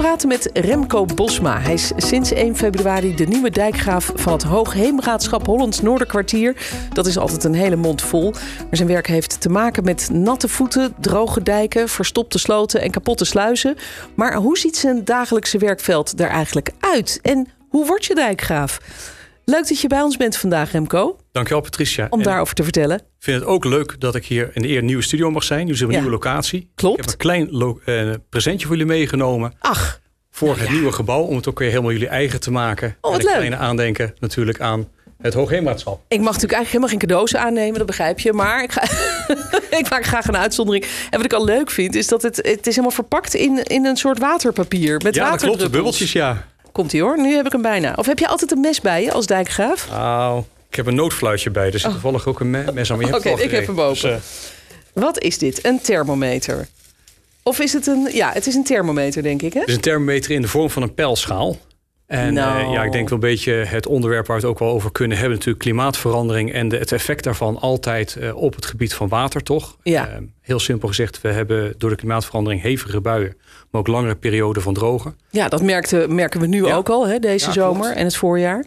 Praten met Remco Bosma. Hij is sinds 1 februari de nieuwe dijkgraaf van het Hoogheemraadschap Hollands Noorderkwartier. Dat is altijd een hele mond vol. Maar zijn werk heeft te maken met natte voeten, droge dijken, verstopte sloten en kapotte sluizen. Maar hoe ziet zijn dagelijkse werkveld er eigenlijk uit? En hoe word je dijkgraaf? Leuk dat je bij ons bent vandaag, Remco, Dankjewel Patricia. om En daarover te vertellen. Ik vind het ook leuk dat ik hier in de eer nieuwe studio mag zijn. Nu zijn we een Ja. nieuwe locatie. Klopt. Ik heb een klein eh, presentje voor jullie meegenomen. Ach, Voor het nieuwe gebouw. Om het ook weer helemaal jullie eigen te maken. Oh, wat en een leuk. kleine aandenken natuurlijk aan het Hoogheemraadschap. Ik mag natuurlijk eigenlijk helemaal geen cadeaus aannemen, dat begrijp je. Maar ik, ga, ik maak graag een uitzondering. En wat ik al leuk vind, is dat het, het is helemaal verpakt in, in een soort waterpapier. Met ja, dat klopt. De bubbeltjes, ja. Komt ie hoor, nu heb ik hem bijna. Of heb je altijd een mes bij je als dijkgraaf? Nou, ik heb een noodfluitje bij. Dus toevallig ook een me- mes aan. Oh. Oké, ik heb hem open. Dus, eh, Wat is dit? Een thermometer. Of is het een... Ja, het is een thermometer, denk ik, hè? het is een thermometer in de vorm van een pijlschaal. En Nou. eh, ja, ik denk wel een beetje het onderwerp waar we het ook wel over kunnen hebben. Natuurlijk klimaatverandering en de, het effect daarvan altijd eh, op het gebied van water, toch? Ja. Eh, heel simpel gezegd, we hebben door de klimaatverandering hevige buien, maar ook langere perioden van drogen. Ja, dat merkte, merken we nu Ja. ook al, hè, deze Ja, zomer klopt. en het voorjaar.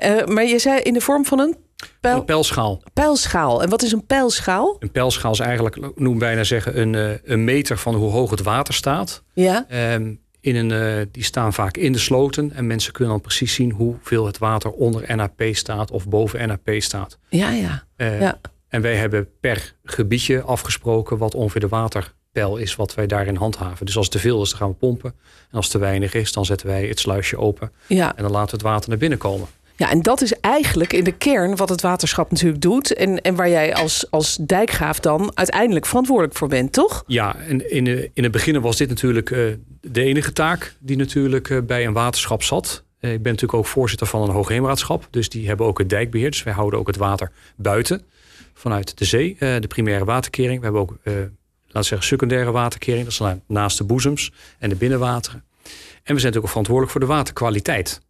Eh, maar je zei in de vorm van een pijl, Een pijlschaal. pijlschaal. En wat is een pijlschaal? Een pijlschaal is eigenlijk, noem bijna zeggen, een, eh, een meter van hoe hoog het water staat. Ja. Ehm, in een, eh, die staan vaak in de sloten en mensen kunnen dan precies zien hoeveel het water onder NAP staat of boven NAP staat. Ja, ja. Ja. En wij hebben per gebiedje afgesproken wat ongeveer de waterpeil is wat wij daarin handhaven. Dus als het te veel is, dan gaan we pompen. En als het te weinig is, dan zetten wij het sluisje open. Ja. En dan laten we het water naar binnen komen. Ja, en dat is eigenlijk in de kern wat het waterschap natuurlijk doet. En, en waar jij als, als dijkgraaf dan uiteindelijk verantwoordelijk voor bent, toch? Ja, en in, de, in het begin was dit natuurlijk eh, de enige taak die natuurlijk eh, bij een waterschap zat. Eh, ik ben natuurlijk ook voorzitter van een hoogheemraadschap. Dus die hebben ook het dijkbeheer. Dus wij houden ook het water buiten vanuit de zee. eh, de primaire waterkering. We hebben ook, eh, laten we zeggen, secundaire waterkering. Dat is na- naast de boezems en de binnenwateren. En we zijn natuurlijk ook verantwoordelijk voor de waterkwaliteit.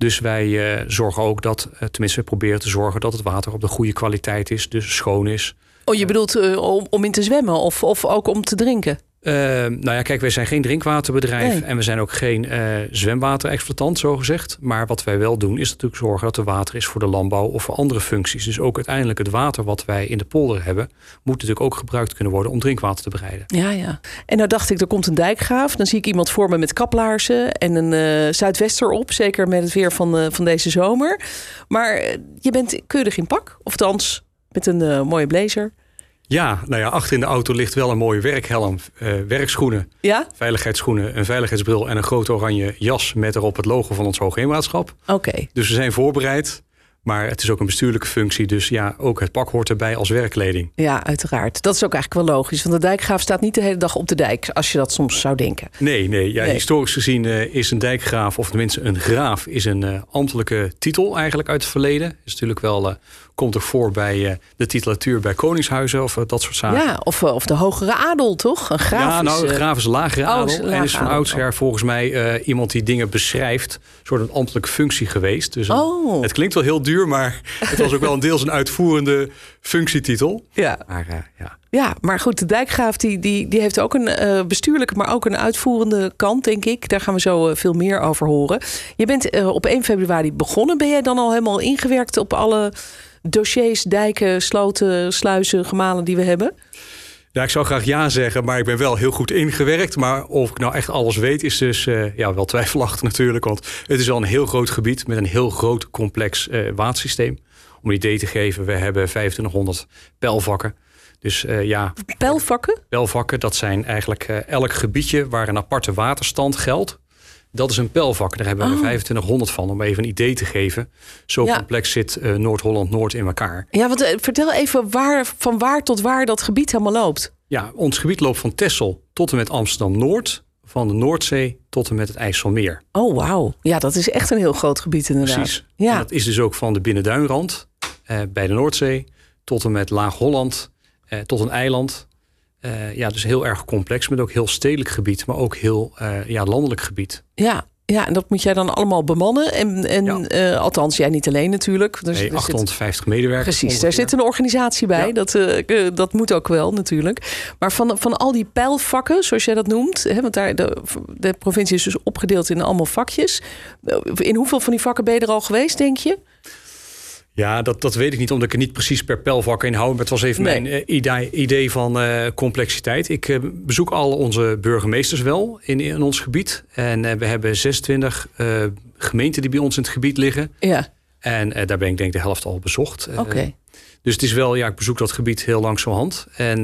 Dus wij eh, zorgen ook dat, eh, tenminste we proberen te zorgen dat het water op de goede kwaliteit is. Dus schoon is. Oh, je bedoelt eh, om, om in te zwemmen of, of ook om te drinken? Uh, nou ja, kijk, wij zijn geen drinkwaterbedrijf Nee. en we zijn ook geen uh, zwemwaterexploitant, zo gezegd. Maar wat wij wel doen, is natuurlijk zorgen dat er water is voor de landbouw of voor andere functies. Dus ook uiteindelijk het water wat wij in de polder hebben, moet natuurlijk ook gebruikt kunnen worden om drinkwater te bereiden. Ja, ja. En nou dacht ik, er komt een dijkgraaf. Dan zie ik iemand voor me met kaplaarzen en een eh, zuidwester op. Zeker met het weer van, eh, van deze zomer. Maar je bent keurig in pak. Of althans, met een mooie blazer. Ja, nou ja, achter in de auto ligt wel een mooie werkhelm, uh, werkschoenen, Ja? veiligheidsschoenen, een veiligheidsbril en een grote oranje jas met erop het logo van ons Hoogheemraadschap. Oké. Dus we zijn voorbereid. Maar het is ook een bestuurlijke functie. Dus ja, ook het pak hoort erbij als werkkleding. Ja, uiteraard. Dat is ook eigenlijk wel logisch. Want de dijkgraaf staat niet de hele dag op de dijk. Als je dat soms zou denken. Nee, nee. Ja, Nee. Historisch gezien uh, is een dijkgraaf, of tenminste een graaf, is een uh, ambtelijke titel eigenlijk uit het verleden. Is natuurlijk wel, uh, komt er voor bij de titulatuur bij koningshuizen of dat soort zaken. Ja, of, of de hogere adel, toch? Een graaf ja, nou, is, een graaf is lagere oh, adel. is en is van oudsher volgens mij iemand die dingen beschrijft. Een soort een ambtelijke functie geweest. Dus een- Oh. het klinkt wel heel duur, maar het was ook wel een deels een uitvoerende functietitel. Ja. Maar uh, ja, Ja, maar goed, de dijkgraaf die, die, die heeft ook een uh, bestuurlijke, maar ook een uitvoerende kant, denk ik. Daar gaan we zo uh, veel meer over horen. Je bent op 1 februari begonnen. Ben jij dan al helemaal ingewerkt op alle dossiers, dijken, sloten, sluizen, gemalen die we hebben? Ja, ik zou graag ja zeggen, maar ik ben wel heel goed ingewerkt. Maar of ik nou echt alles weet, is dus uh, ja, wel twijfelachtig natuurlijk. Want het is al een heel groot gebied met een heel groot complex uh, watersysteem. Om een idee te geven, we hebben 2500 pijlvakken. Dus uh, ja. Pijlvakken? Pijlvakken, dat zijn eigenlijk elk gebiedje waar een aparte waterstand geldt. Dat is een pijlvak. Daar hebben we Oh. er 2500 van, om even een idee te geven. Zo Ja. complex zit uh, Noord-Holland-Noord in elkaar. Ja, want uh, vertel even waar, van waar tot waar dat gebied helemaal loopt. Ja, ons gebied loopt van Texel tot en met Amsterdam-Noord. Van de Noordzee tot en met het IJsselmeer. Oh, wauw. Ja, dat is echt een heel groot gebied inderdaad. Precies. Ja. En dat is dus ook van de Binnenduinrand eh, bij de Noordzee tot en met Laag-Holland, eh, tot een eiland. Ja, dus heel erg complex, met ook heel stedelijk gebied, maar ook heel ja, landelijk gebied. Ja, ja, en dat moet jij dan allemaal bemannen. En, en ja. althans, jij niet alleen natuurlijk. Dus, nee, 850 medewerkers. Precies, daar zit een organisatie bij. Dat, dat moet ook wel natuurlijk. Maar van, van al die pijlvakken, zoals jij dat noemt... Hè, want daar, de, de provincie is dus opgedeeld in allemaal vakjes. In hoeveel van die vakken ben je er al geweest, denk je? Ja, dat, dat weet ik niet, omdat ik er niet precies per pijlvak in hou. Maar het was even mijn uh, idee, idee, van uh, complexiteit. Ik uh, bezoek al onze burgemeesters wel in, in ons gebied. En we hebben 26 gemeenten die bij ons in het gebied liggen. Ja. En daar ben ik denk ik de helft al bezocht. Oké. Dus het is wel, ja, ik bezoek dat gebied heel langzamerhand. En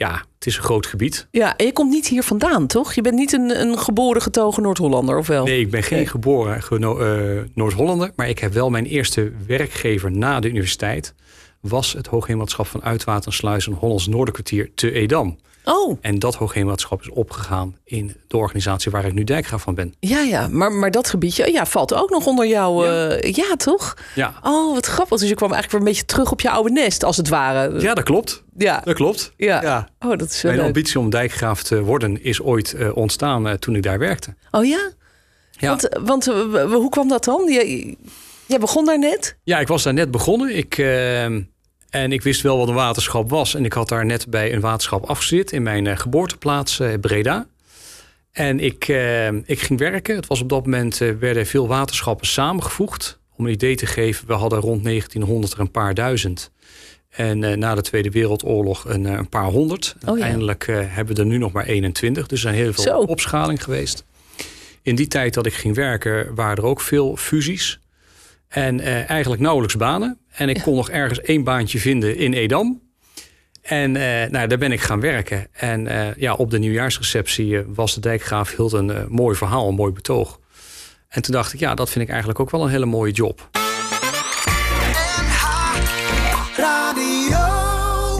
ja, het is een groot gebied. Ja, en je komt niet hier vandaan, toch? Je bent niet een, een geboren getogen Noord-Hollander, of wel? Nee, ik ben geen geboren uh, Noord-Hollander. Maar ik heb wel mijn eerste werkgever na de universiteit... was het Hoogheemraadschap van Uitwater en Hollands Noorderkwartier te Edam. Oh. En dat hoogheemraadschap is opgegaan in de organisatie waar ik nu dijkgraaf van ben. Ja, ja, maar, maar dat gebiedje ja, valt ook nog onder jou. Ja. Uh, ja, toch? Ja. Oh, wat grappig. Dus je kwam eigenlijk weer een beetje terug op je oude nest, als het ware. Ja, dat klopt. Ja. Dat klopt. Ja. ja. Oh, dat is Mijn ambitie om dijkgraaf te worden is ooit uh, ontstaan uh, toen ik daar werkte. Oh ja? Ja. Want, want hoe kwam dat dan? Je, je begon daar net? Ja, ik was daar net begonnen. Ik ehm, en ik wist wel wat een waterschap was. En ik had daar net bij een waterschap afgezet in mijn uh, geboorteplaats uh, Breda. En ik, uh, ik ging werken. Het was op dat moment werden veel waterschappen samengevoegd. Om een idee te geven, we hadden rond 1900 er een paar duizend. En na de Tweede Wereldoorlog een, een paar honderd. Oh, ja. Uiteindelijk hebben we er nu nog maar 21. Dus er zijn heel veel Zo. opschaling geweest. In die tijd dat ik ging werken waren er ook veel fusies. En uh, eigenlijk nauwelijks banen. En ik Ja. kon nog ergens één baantje vinden in Edam. En uh, nou, daar ben ik gaan werken. En uh, ja, op de nieuwjaarsreceptie was de dijkgraaf hield een mooi verhaal, een mooi betoog. En toen dacht ik, ja, dat vind ik eigenlijk ook wel een hele mooie job.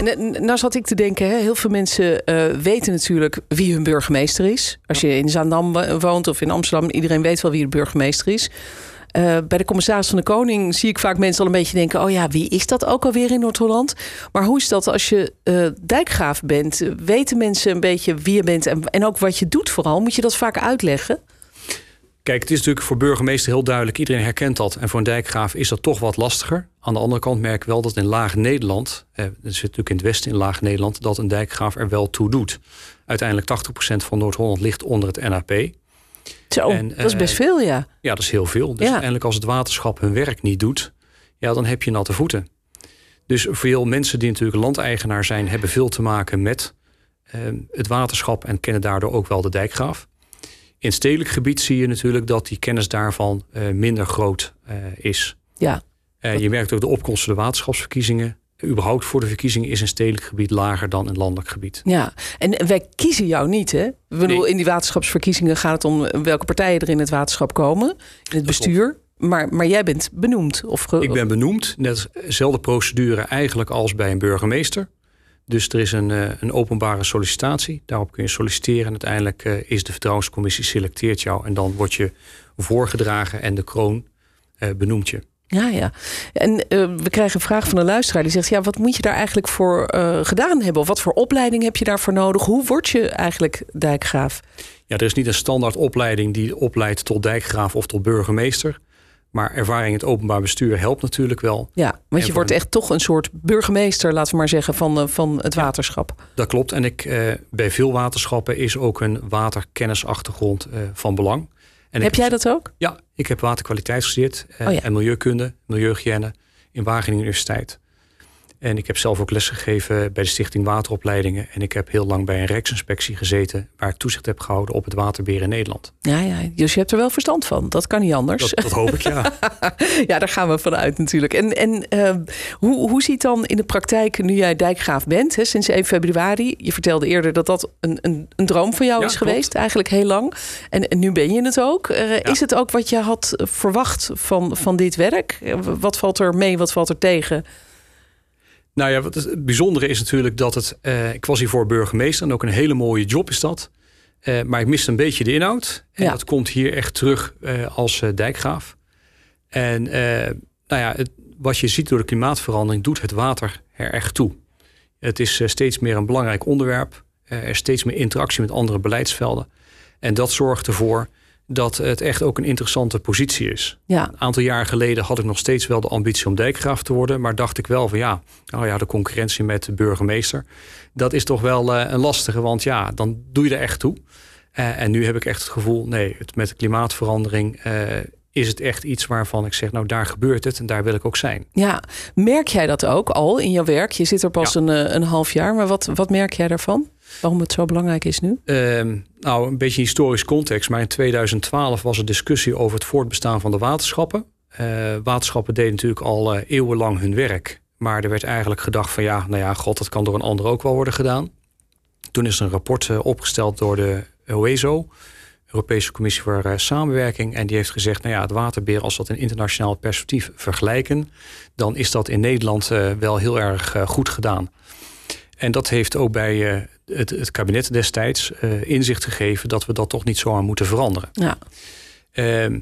En, nou zat ik te denken, hè, heel veel mensen uh, weten natuurlijk wie hun burgemeester is. Als je in Zaandam woont of in Amsterdam, iedereen weet wel wie de burgemeester is. Uh, bij de commissaris van de Koning zie ik vaak mensen al een beetje denken: oh ja, wie is dat ook alweer in Noord-Holland? Maar hoe is dat als je uh, dijkgraaf bent? Weten mensen een beetje wie je bent en, en ook wat je doet vooral? Moet je dat vaak uitleggen? Kijk, het is natuurlijk voor burgemeester heel duidelijk. Iedereen herkent dat. En voor een dijkgraaf is dat toch wat lastiger. Aan de andere kant merk ik wel dat in Laag Nederland... Eh, er zit natuurlijk in het westen in Laag Nederland... dat een dijkgraaf er wel toe doet. Uiteindelijk 80% van Noord-Holland ligt onder het NAP. Zo, en, dat is best uh, veel, ja. Ja, dat is heel veel. Dus Ja. uiteindelijk als het waterschap hun werk niet doet... ja, dan heb je natte voeten. Dus veel mensen die natuurlijk landeigenaar zijn... hebben veel te maken met eh, het waterschap... en kennen daardoor ook wel de dijkgraaf. In stedelijk gebied zie je natuurlijk dat die kennis daarvan eh, minder groot eh, is. Ja, Eh, je merkt ook de opkomst van de waterschapsverkiezingen. Überhaupt voor de verkiezingen is een stedelijk gebied lager dan een landelijk gebied. ja. En wij kiezen jou niet, hè? Ik bedoel, in die waterschapsverkiezingen gaat het om welke partijen er in het waterschap komen, in het bestuur. Maar, maar jij bent benoemd. Of ge- Ik ben benoemd, net dezelfde procedure eigenlijk als bij een burgemeester. Dus er is een, eh, een openbare sollicitatie. Daarop kun je solliciteren. En uiteindelijk eh, is de vertrouwenscommissie selecteert jou. En dan word je voorgedragen en de kroon eh, benoemt je. Ja, ja. En eh, we krijgen een vraag van een luisteraar die zegt: ja, wat moet je daar eigenlijk voor eh, gedaan hebben? Of wat voor opleiding heb je daarvoor nodig? Hoe word je eigenlijk dijkgraaf? Ja, er is niet een standaard opleiding die opleidt tot dijkgraaf of tot burgemeester. Maar ervaring in het openbaar bestuur helpt natuurlijk wel. Ja, want je wordt echt toch een soort burgemeester, laten we maar zeggen, van, eh, van het waterschap. Dat klopt. En ik, eh, bij veel waterschappen is ook een waterkennisachtergrond eh, van belang. En heb jij dat ook? Ja, ik heb waterkwaliteit gestudeerd eh, Oh ja. en milieukunde, milieuhygiëne in Wageningen Universiteit. En ik heb zelf ook lesgegeven bij de Stichting Wateropleidingen. En ik heb heel lang bij een Rijksinspectie gezeten... waar ik toezicht heb gehouden op het waterbeheer in Nederland. Ja, ja. Dus je hebt er wel verstand van. Dat kan niet anders. Dat, dat hoop ik, ja. ja, daar gaan we vanuit natuurlijk. En, en eh, hoe, hoe ziet dan in de praktijk, nu jij dijkgraaf bent, hè, sinds 1 februari? Je vertelde eerder dat dat een, een, een droom van jou Ja, is klopt. geweest, eigenlijk heel lang. En, en nu ben je het ook. Eh, Is het ook wat je had verwacht van, van dit werk? Eh, Wat valt er mee, wat valt er tegen? Nou ja, wat het bijzondere is natuurlijk dat het... eh, ik was hiervoor burgemeester en ook een hele mooie job is dat. Eh, maar ik miste een beetje de inhoud. En Ja. dat komt hier echt terug eh, als eh, dijkgraaf. En eh, nou ja, het, wat je ziet door de klimaatverandering... doet het water er echt toe. Het is eh, steeds meer een belangrijk onderwerp. er is steeds meer interactie met andere beleidsvelden. En dat zorgt ervoor dat het echt ook een interessante positie is. Ja. Een aantal jaar geleden had ik nog steeds wel de ambitie om dijkgraaf te worden. Maar dacht ik wel van ja, nou ja, de concurrentie met de burgemeester. Dat is toch wel een lastige, want ja, dan doe je er echt toe. en nu heb ik echt het gevoel, nee, het, met de klimaatverandering is het echt iets waarvan ik zeg, nou daar gebeurt het en daar wil ik ook zijn. Ja, merk jij dat ook al in jouw werk? Je zit er pas een, eh, een half jaar, maar wat, wat merk jij daarvan? Waarom het zo belangrijk is nu? Ehm, nou, een beetje historisch context. Maar in 2012 was er discussie over het voortbestaan van de waterschappen. Uh, waterschappen deden natuurlijk al uh, eeuwenlang hun werk. Maar er werd eigenlijk gedacht van ja, nou ja, god, dat kan door een ander ook wel worden gedaan. Toen is er een rapport opgesteld door de OESO, Europese Commissie voor uh, Samenwerking. En die heeft gezegd, nou ja, het waterbeheer, als we dat in internationaal perspectief vergelijken, dan is dat in Nederland uh, wel heel erg uh, goed gedaan. En dat heeft ook bij het, het, kabinet destijds inzicht gegeven dat we dat toch niet zomaar moeten veranderen. Ja. Ehm,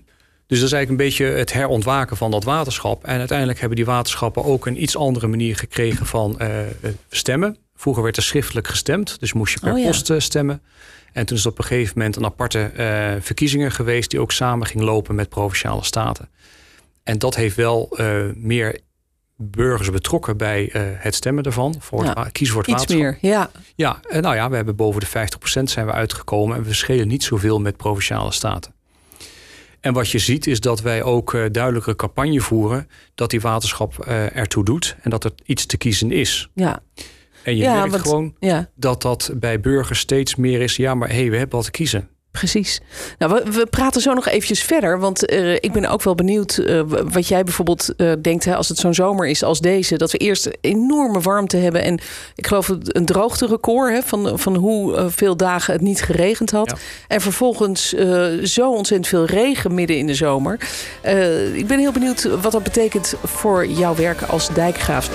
dus dat is eigenlijk een beetje het herontwaken van dat waterschap. En uiteindelijk hebben die waterschappen ook een iets andere manier gekregen van stemmen. Vroeger werd er schriftelijk gestemd, dus moest je per Oh ja. post stemmen. En toen is op een gegeven moment een aparte uh, verkiezingen geweest... die ook samen ging lopen met provinciale staten. En dat heeft wel uh, meer burgers betrokken bij uh, het stemmen ervan. Voor Ja, het kiezen voor het Iets waterschap. meer, ja. Ja, nou ja, we hebben boven de 50% zijn we uitgekomen... en we schelen niet zoveel met provinciale staten. En wat je ziet is dat wij ook uh, duidelijke campagne voeren... dat die waterschap uh, ertoe doet en dat er iets te kiezen is. Ja, En je Ja, merkt want- gewoon ja. dat dat bij burgers steeds meer is... ja, maar hé, hey, we hebben wat te kiezen. Precies. Nou, we, we praten zo nog eventjes verder. Want eh, ik ben ook wel benieuwd eh, wat jij bijvoorbeeld eh, denkt... Hè, als het zo'n zomer is als deze... dat we eerst enorme warmte hebben. En ik geloof het- een droogterecord... Hè, van, van hoeveel dagen het niet geregend had. Ja. En vervolgens zo ontzettend veel regen midden in de zomer. Ik ben heel benieuwd wat dat betekent voor jouw werk als dijkgraaf.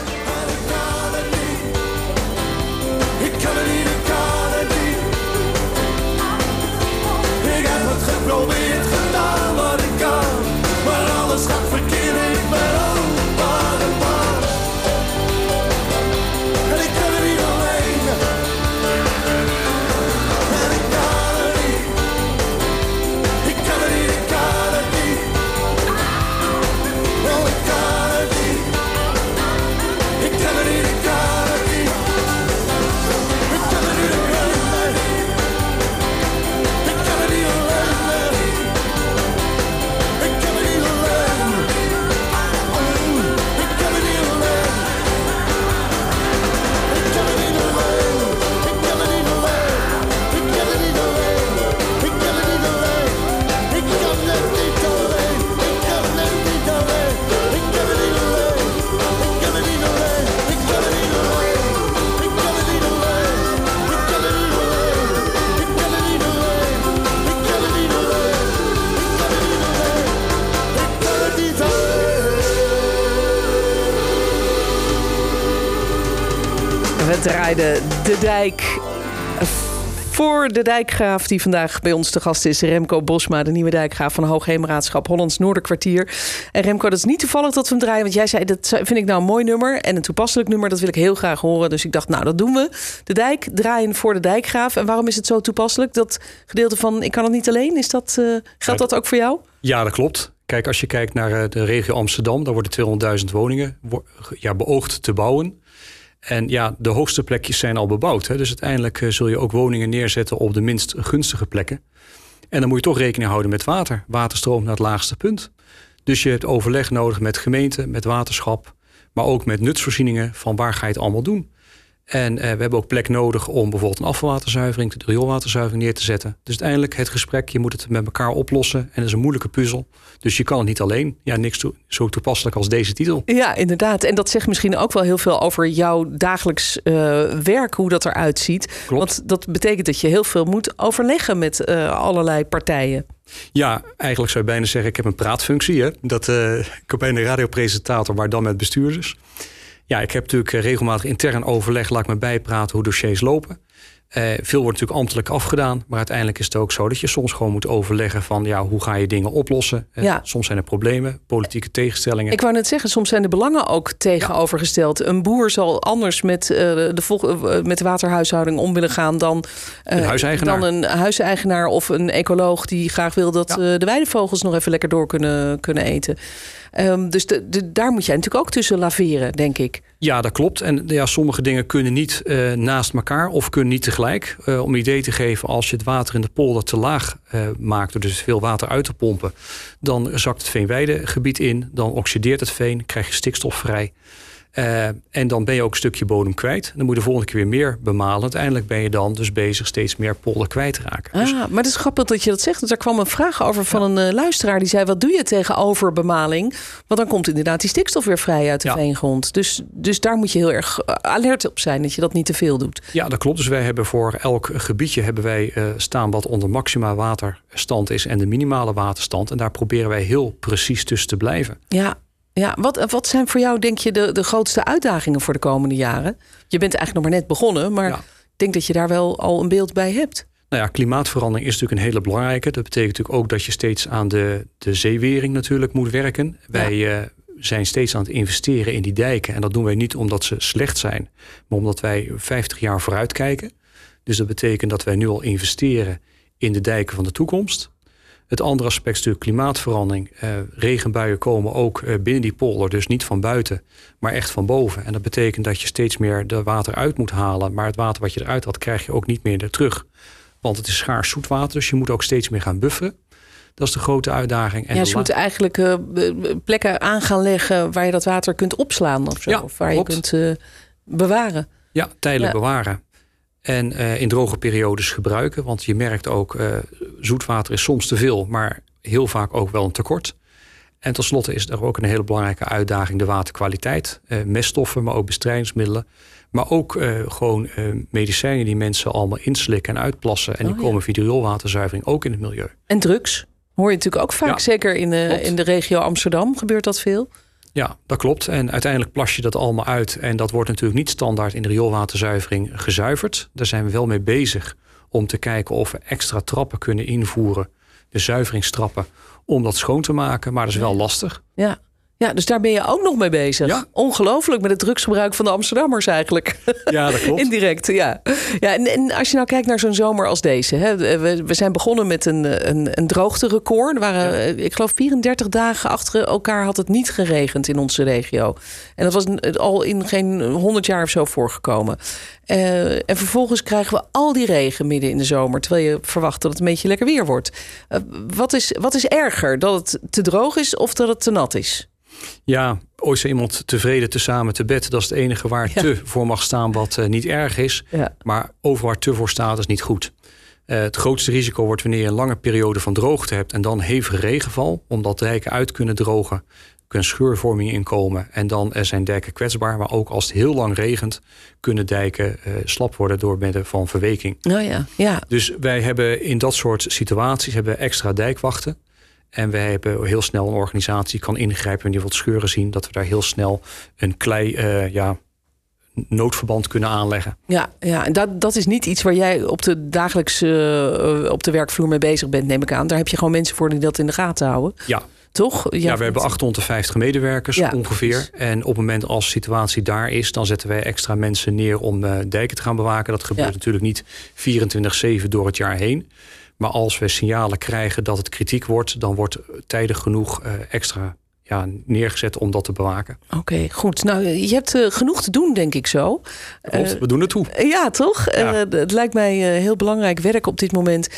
We draaiden de dijk voor de dijkgraaf die vandaag bij ons te gast is. Remco Bosma, de nieuwe dijkgraaf van Hoogheemraadschap Hollands Noorderkwartier. En Remco, dat is niet toevallig dat we hem draaien. Want jij zei, dat vind ik nou een mooi nummer en een toepasselijk nummer. Dat wil ik heel graag horen. Dus ik dacht, nou dat doen we. De dijk draaien voor de dijkgraaf. En waarom is het zo toepasselijk? Dat gedeelte van ik kan het niet alleen. Is dat, eh, geldt dat ook voor jou? Ja, dat klopt. Kijk, als je kijkt naar eh, de regio Amsterdam, daar worden 200.000 woningen wo- ja, beoogd te bouwen. En ja, de hoogste plekjes zijn al bebouwd. Hè? Dus uiteindelijk eh, zul je ook woningen neerzetten op de minst gunstige plekken. En dan moet je toch rekening houden met water. Water stroomt naar het laagste punt. Dus je hebt overleg nodig met gemeente, met waterschap, maar ook met nutsvoorzieningen van waar ga je het allemaal doen. En eh, we hebben ook plek nodig om bijvoorbeeld een afvalwaterzuivering, de rioolwaterzuivering neer te zetten. Dus uiteindelijk het gesprek, je moet het met elkaar oplossen. En dat is een moeilijke puzzel. Dus je kan het niet alleen. Ja, niks zo toepasselijk als deze titel. Ja, inderdaad. En dat zegt misschien ook wel heel veel over jouw dagelijks eh, werk, hoe dat eruit ziet. Klopt. Want dat betekent dat je heel veel moet overleggen met eh, allerlei partijen. Ja, eigenlijk zou je bijna zeggen, ik heb een praatfunctie. Hè? Dat, eh, ik ben een radiopresentator, maar dan met bestuurders. Ja, ik heb natuurlijk eh, regelmatig intern overleg, laat ik me bijpraten hoe dossiers lopen. Eh, veel wordt natuurlijk ambtelijk afgedaan, maar uiteindelijk is het ook zo dat je soms gewoon moet overleggen van ja, hoe ga je dingen oplossen. Eh, Ja. Soms zijn er problemen, politieke tegenstellingen. Ik wou net zeggen, soms zijn de belangen ook tegenovergesteld. Een boer zal anders met, eh, de, met de waterhuishouding om willen gaan dan, Een huiseigenaar. dan een huiseigenaar of een ecoloog die graag wil dat Ja. de weidevogels nog even lekker door kunnen, kunnen eten. Ehm, dus daar moet jij natuurlijk ook tussen laveren, denk ik. Ja, dat klopt. En ja, sommige dingen kunnen niet eh, naast elkaar of kunnen niet tegelijk. Eh, om een idee te geven, als je het water in de polder te laag eh, maakt, door dus veel water uit te pompen, dan zakt het veenweidegebied in, dan oxideert het veen, krijg je stikstof vrij. Eh, en dan ben je ook een stukje bodem kwijt. Dan moet je de volgende keer weer meer bemalen. Uiteindelijk ben je dan dus bezig steeds meer polder kwijt te raken. Dus Ah, maar het is grappig dat je dat zegt. Want er kwam een vraag over van een eh, luisteraar die zei: Wat doe je tegen overbemaling? Want dan komt inderdaad die stikstof weer vrij uit de Ja. veengrond. Dus, dus daar moet je heel erg eh, alert op zijn dat je dat niet te veel doet. Ja, dat klopt. Dus wij hebben voor elk gebiedje hebben wij staan wat onder maxima waterstand is en de minimale waterstand. En daar proberen wij heel precies tussen te blijven. Ja, ja. Wat, wat zijn voor jou, denk je, de, de grootste uitdagingen voor de komende jaren? Je bent eigenlijk nog maar net begonnen, maar Ja. ik denk dat je daar wel al een beeld bij hebt. Nou ja, klimaatverandering is natuurlijk een hele belangrijke. Dat betekent natuurlijk ook dat je steeds aan de, de zeewering natuurlijk moet werken. Wij eh, zijn steeds aan het investeren in die dijken. En dat doen wij niet omdat ze slecht zijn, maar omdat wij 50 jaar vooruit kijken. Dus dat betekent dat wij nu al investeren in de dijken van de toekomst. Het andere aspect is natuurlijk klimaatverandering. Eh, regenbuien komen ook eh, binnen die polder, dus niet van buiten, maar echt van boven. En dat betekent dat je steeds meer de water uit moet halen. Maar het water wat je eruit had, krijg je ook niet meer er terug. Want het is schaars zoetwater, dus je moet ook steeds meer gaan bufferen. Dat is de grote uitdaging. En ja, ze moeten eigenlijk eh, plekken aan gaan leggen waar je dat water kunt opslaan of zo. Ja, of waar klopt. je kunt bewaren. Ja, tijdelijk Ja. bewaren. En eh, in droge periodes gebruiken. Want je merkt ook, eh, zoetwater is soms te veel, maar heel vaak ook wel een tekort. En tenslotte is er ook een hele belangrijke uitdaging de waterkwaliteit. Eh, meststoffen, maar ook bestrijdingsmiddelen. Maar ook gewoon medicijnen die mensen allemaal inslikken en uitplassen. En die Oh, ja. komen via de rioolwaterzuivering ook in het milieu. En drugs hoor je natuurlijk ook vaak. Ja, Zeker in, in de regio Amsterdam gebeurt dat veel. Ja, dat klopt. En uiteindelijk plas je dat allemaal uit. En dat wordt natuurlijk niet standaard in de rioolwaterzuivering gezuiverd. Daar zijn we wel mee bezig om te kijken of we extra trappen kunnen invoeren. De zuiveringstrappen, om dat schoon te maken. Maar dat is wel lastig. Ja. Ja, dus daar ben je ook nog mee bezig. Ja. Ongelooflijk met het drugsgebruik van de Amsterdammers eigenlijk. Ja, dat klopt. Indirect, ja. ja en, en als je nou kijkt naar zo'n zomer als deze. Hè, we, we zijn begonnen met een, een, een droogterecord. Er waren, eh, ik geloof, 34 dagen achter elkaar had het niet geregend in onze regio. En dat was een- al in geen 100 jaar of zo voorgekomen. Eh, en vervolgens krijgen we al die regen midden in de zomer. Terwijl je verwacht dat het een beetje lekker weer wordt. Eh, wat, is, wat is erger? Dat het te droog is of dat het te nat is? Ja, ooit zei iemand tevreden te samen te bed. Dat is het enige waar Ja. te voor mag staan wat eh, niet erg is. Ja. Maar overal waar te voor staat is niet goed. Eh, het grootste risico wordt wanneer je een lange periode van droogte hebt... en dan hevige regenval, omdat dijken uit kunnen drogen... kunnen scheurvormingen inkomen en dan eh, zijn dijken kwetsbaar. Maar ook als het heel lang regent, kunnen dijken slap worden... door middel van verweking. Nou ja, ja. Dus wij hebben in dat soort situaties hebben extra dijkwachten. En wij hebben heel snel een organisatie die kan ingrijpen wanneer we wat scheuren zien. Dat we daar heel snel een klei eh, ja, noodverband kunnen aanleggen. Ja, ja. en dat, dat is niet iets waar jij op de dagelijkse eh, op de werkvloer mee bezig bent, neem ik aan. Daar heb je gewoon mensen voor die dat in de gaten houden. Ja, Toch? ja, we hebben 850 medewerkers Ja, ongeveer. precies. En op het moment als de situatie daar is, dan zetten wij extra mensen neer om eh, dijken te gaan bewaken. Dat gebeurt Ja. natuurlijk niet 24-7 door het jaar heen. Maar als we signalen krijgen dat het kritiek wordt, dan wordt tijdig genoeg eh, extra ja, neergezet om dat te bewaken. Oké, goed. Nou, je hebt eh, genoeg te doen, denk ik zo. Klopt, Eh, we doen het toe. Ja, toch? Ja. Het lijkt mij heel belangrijk werk op dit moment.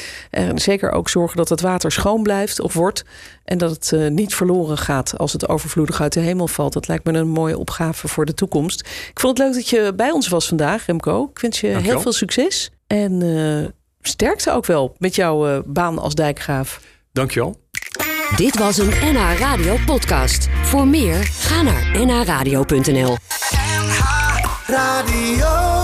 Zeker ook zorgen dat het water schoon blijft of wordt. En dat het niet verloren gaat als het overvloedig uit de hemel valt. Dat lijkt me een mooie opgave voor de toekomst. Ik vond het leuk dat je bij ons was vandaag, Remco. Ik wens je Dankjewel. heel veel succes. En sterkte ook wel met jouw eh, baan als dijkgraaf. Dankjewel. Dit was een NH Radio podcast. Voor meer, ga naar nhradio.nl. Radio.